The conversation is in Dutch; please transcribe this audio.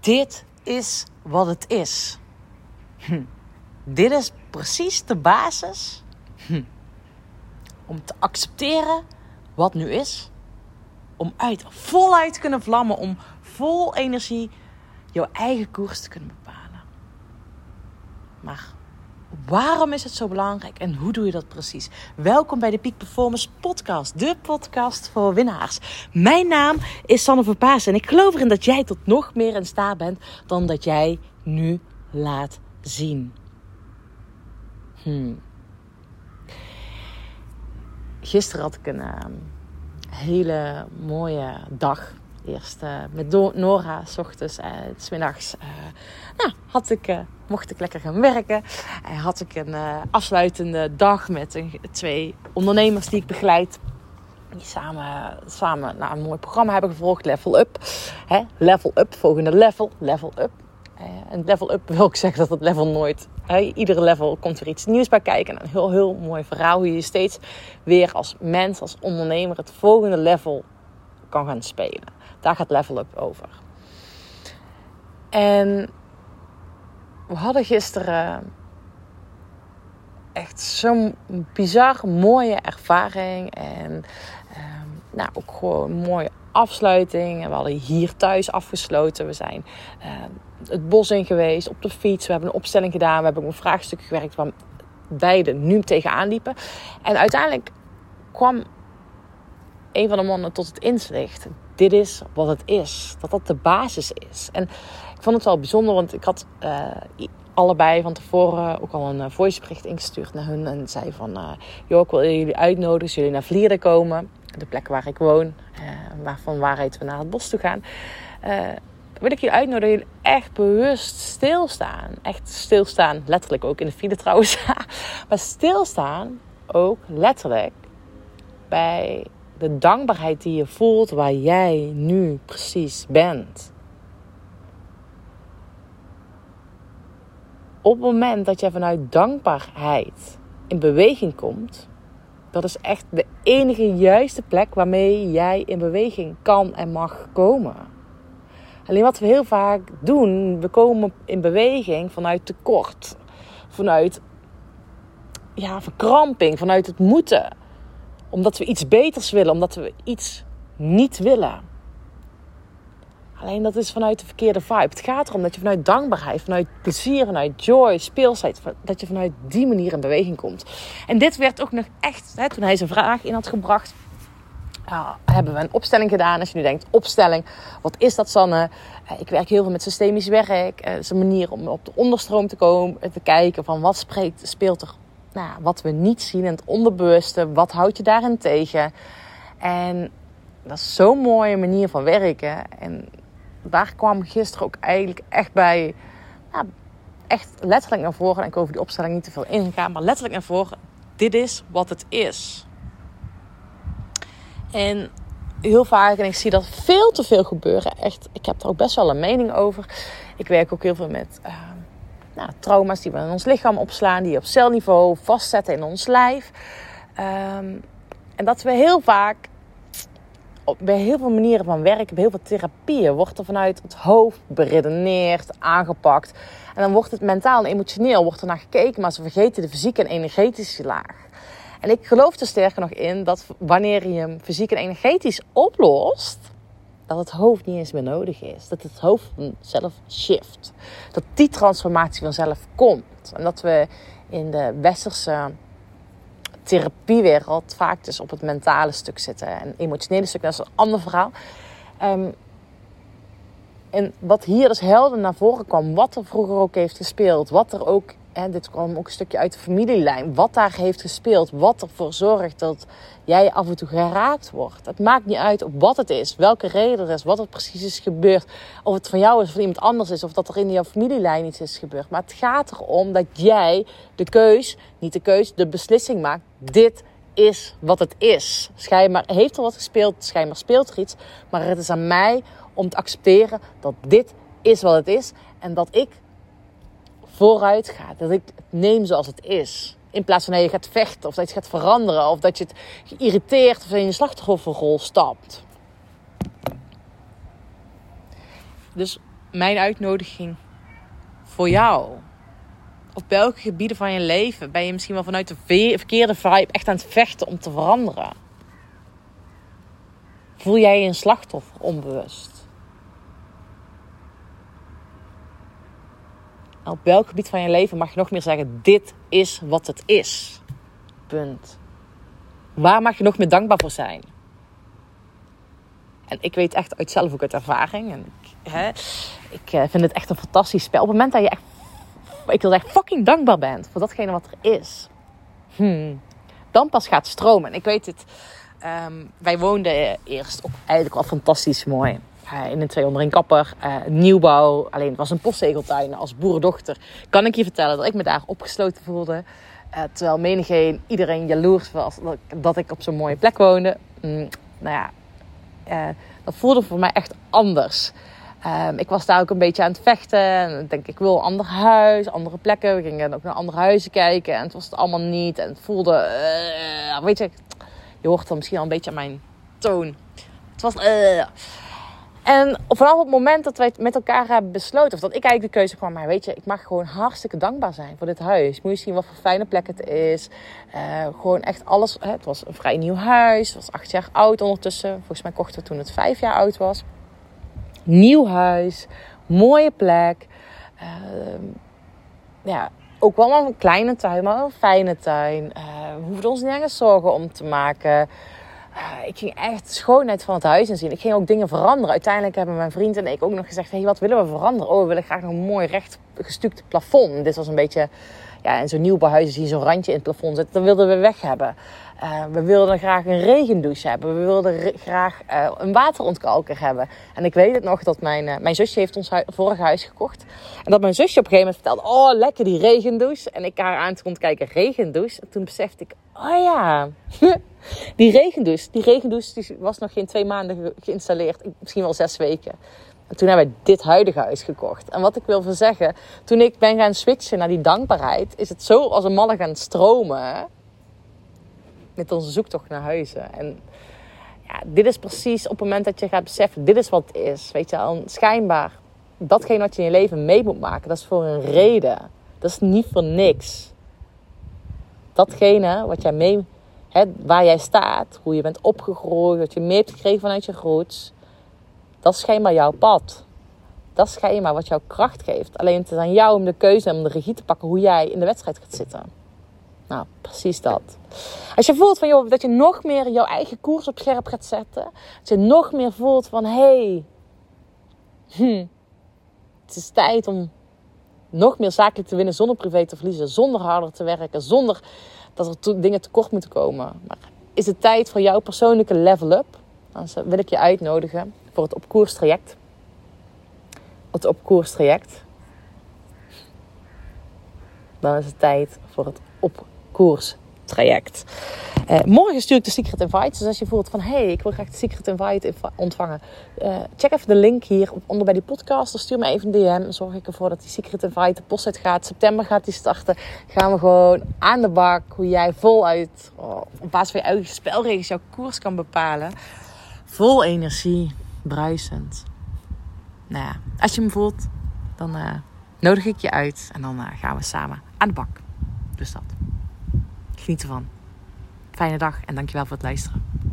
dit is wat het is. Hm. Dit is precies de basis om te accepteren wat nu is. Om uit, voluit te kunnen vlammen, om vol energie jouw eigen koers te kunnen bepalen. Maar waarom is het zo belangrijk en hoe doe je dat precies? Welkom bij de Peak Performance Podcast, de podcast voor winnaars. Mijn naam is Sanne Verpaas en ik geloof erin dat jij tot nog meer in staat bent dan dat jij nu laat zien. Hmm. Gisteren had ik een uh, hele mooie dag. Eerst uh, met Nora, s ochtends en s middags. Nou, had ik, mocht ik lekker gaan werken. En had ik een afsluitende dag met een, twee ondernemers die ik begeleid. Die samen, samen nou, een mooi programma hebben gevolgd. Level Up. Hè? Level Up, volgende level. Level Up. en level up wil ik zeggen dat het level nooit iedere level komt er iets nieuws bij kijken. een heel, heel mooi verhaal hoe je steeds weer als mens, als ondernemer het volgende level kan gaan spelen. Daar gaat level up over. En we hadden gisteren echt zo'n bizar mooie ervaring. En ehm, nou, ook gewoon een mooie afsluiting. We hadden hier thuis afgesloten. We zijn ehm, het bos in geweest, op de fiets. We hebben een opstelling gedaan. We hebben een vraagstuk gewerkt waar beide nu tegenaan liepen. En uiteindelijk kwam een van de mannen tot het inzicht. Dit is wat het is. Dat dat de basis is. En ik vond het wel bijzonder, want ik had uh, allebei van tevoren ook al een uh, voicebericht ingestuurd naar hun. En zei van, uh, joh, ik wil jullie uitnodigen, jullie naar Vlieren komen. De plek waar ik woon, waarvan waarheid we naar het bos toe gaan wil ik je uitnodigen jullie echt bewust stilstaan. Echt stilstaan, letterlijk ook in de file trouwens. maar stilstaan ook letterlijk bij de dankbaarheid die je voelt waar jij nu precies bent. Op het moment dat jij vanuit dankbaarheid in beweging komt, dat is echt de enige juiste plek waarmee jij in beweging kan en mag komen. Alleen wat we heel vaak doen, we komen in beweging vanuit tekort. Vanuit ja, verkramping, vanuit het moeten. Omdat we iets beters willen, omdat we iets niet willen. Alleen dat is vanuit de verkeerde vibe. Het gaat erom dat je vanuit dankbaarheid, vanuit plezier, vanuit joy, speelsheid, dat je vanuit die manier in beweging komt. En dit werd ook nog echt, hè, toen hij zijn vraag in had gebracht, hebben we een opstelling gedaan. Als je nu denkt, opstelling, wat is dat Sanne? Eh, ik werk heel veel met systemisch werk. Het is een manier om op de onderstroom te komen. Te kijken van wat spreekt, speelt er, nou, wat we niet zien in het onderbewuste. Wat houd je daarin tegen? En dat is zo'n mooie manier van werken. En daar kwam gisteren ook eigenlijk echt bij, echt letterlijk naar voren. En ik over die opstelling niet te veel ingaan, maar letterlijk naar voren. Dit is wat het is. En heel vaak, en ik zie dat veel te veel gebeuren. Echt, ik heb er ook best wel een mening over. Ik werk ook heel veel met uh, nou, trauma's die we in ons lichaam opslaan, die op celniveau vastzetten in ons lijf. Um, en dat we heel vaak op, bij heel veel manieren van werken, bij heel veel therapieën, wordt er vanuit het hoofd beredeneerd, aangepakt. En dan wordt het mentaal en emotioneel wordt er naar gekeken, maar ze vergeten de fysieke en energetische laag. En ik geloof er sterker nog in dat wanneer je hem fysiek en energetisch oplost, dat het hoofd niet eens meer nodig is. Dat het hoofd zelf shift. Dat die transformatie vanzelf komt. En dat we in de westerse therapiewereld vaak dus op het mentale stuk zitten. En emotionele stuk, dat is een ander verhaal. Um, en wat hier dus helder naar voren kwam, wat er vroeger ook heeft gespeeld, wat er ook en dit kwam ook een stukje uit de familielijn. Wat daar heeft gespeeld. Wat ervoor zorgt dat jij af en toe geraakt wordt. Het maakt niet uit op wat het is. Welke reden er is. Wat er precies is gebeurd. Of het van jou is of van iemand anders is. Of dat er in jouw familielijn iets is gebeurd. Maar het gaat erom dat jij de keus, niet de keus, de beslissing maakt. Dit is wat het is. Schijnbaar heeft er wat gespeeld. Schijnbaar speelt er iets. Maar het is aan mij om te accepteren dat dit is wat het is. En dat ik vooruit gaat. Dat ik het neem zoals het is. In plaats van dat je gaat vechten of dat je gaat veranderen. Of dat je het geïrriteerd of in je slachtofferrol stapt. Dus mijn uitnodiging voor jou? Op welke gebieden van je leven ben je misschien wel vanuit de verkeerde vibe echt aan het vechten om te veranderen? Voel jij je een slachtoffer onbewust? Op welk gebied van je leven mag je nog meer zeggen: dit is wat het is? Punt. Waar mag je nog meer dankbaar voor zijn? En ik weet echt uit zelf ook uit ervaring. En ik, hè, ik eh, vind het echt een fantastisch spel. Op het moment dat je echt, ik wil zeggen, fucking dankbaar bent voor datgene wat er is. Hmm. Dan pas gaat stromen. En ik weet het. Um, wij woonden eerst ook eigenlijk wel fantastisch mooi. Uh, in een twee onder een kapper, uh, nieuwbouw. Alleen het was een postzegeltuin. Als boerendochter kan ik je vertellen dat ik me daar opgesloten voelde. Uh, terwijl menigeen, iedereen jaloers was dat ik op zo'n mooie plek woonde. Mm, nou ja, dat voelde voor mij echt anders. Um, ik was daar ook een beetje aan het vechten. En ik denk, ik wil een ander huis, andere plekken. We gingen ook naar andere huizen kijken. En het was het allemaal niet. En het voelde, weet je, je hoort dan misschien al een beetje aan mijn toon. Het was, en vanaf het moment dat wij het met elkaar hebben besloten, of dat ik eigenlijk de keuze kwam, maar weet je, ik mag gewoon hartstikke dankbaar zijn voor dit huis. Moet je zien wat voor fijne plek het is. Uh, gewoon echt alles. Hè, het was een vrij nieuw huis. Het was acht jaar oud ondertussen. Volgens mij kochten we toen het vijf jaar oud was. Nieuw huis. Mooie plek. Uh, ja, ook wel een kleine tuin, maar een fijne tuin. Uh, we hoefden ons niet ergens zorgen om te maken. Ah, ik ging echt schoonheid van het huis inzien. Ik ging ook dingen veranderen. Uiteindelijk hebben mijn vriend en ik ook nog gezegd: hey, wat willen we veranderen? Oh, we willen graag nog een mooi recht gestukte plafond. Dit was een beetje, ja, in zo'n nieuwbouwhuis zie je zo'n randje in het plafond zitten. Dat wilden we weg hebben. Uh, we wilden graag een regendouche hebben. We wilden graag uh, een waterontkalker hebben. En ik weet het nog dat mijn, uh, mijn zusje heeft ons vorig huis gekocht. En dat mijn zusje op een gegeven moment vertelde: Oh, lekker die regendouche. En ik haar aan te kijken: regendouche. En toen besefte ik: Oh ja. Die regendouche, die regendouche die was nog geen twee maanden geïnstalleerd. Misschien wel zes weken. En toen hebben wij dit huidige huis gekocht. En wat ik wil zeggen, toen ik ben gaan switchen naar die dankbaarheid, is het zo als een malle gaan stromen met onze zoektocht naar huizen. En ja, dit is precies op het moment dat je gaat beseffen, dit is wat het is. Weet je, al schijnbaar datgene wat je in je leven mee moet maken, dat is voor een reden. Dat is niet voor niks. Datgene wat jij mee waar jij staat, hoe je bent opgegroeid, wat je mee hebt gekregen vanuit je roots. Dat is schijnbaar jouw pad. Dat is schijnbaar wat jouw kracht geeft. Alleen het is aan jou om de keuze en om de regie te pakken hoe jij in de wedstrijd gaat zitten. Nou, precies dat. Als je voelt van, joh, dat je nog meer jouw eigen koers op scherp gaat zetten. Dat je nog meer voelt van, hé, hey, hm, het is tijd om nog meer zakelijk te winnen zonder privé te verliezen. Zonder harder te werken, zonder dat er dingen tekort moeten komen. Maar is het tijd voor jouw persoonlijke level up? Dan wil ik je uitnodigen voor het op traject. Het op traject. Dan is het tijd voor het op traject. Uh, morgen stuur ik de Secret Invite. Dus als je voelt van... hé, hey, ik wil graag de Secret Invite ontvangen. Uh, check even de link hier onder bij die podcast. Of stuur me even een DM. Dan zorg ik ervoor dat die Secret Invite de post uit gaat. September gaat die starten. Gaan we gewoon aan de bak. Hoe jij voluit... Oh, op basis van je eigen spelregels jouw koers kan bepalen. Vol energie. Bruisend. Nou ja, als je me voelt... Dan uh, nodig ik je uit. En dan gaan we samen aan de bak. Dus dat. Geniet ervan. Fijne dag en dankjewel voor het luisteren.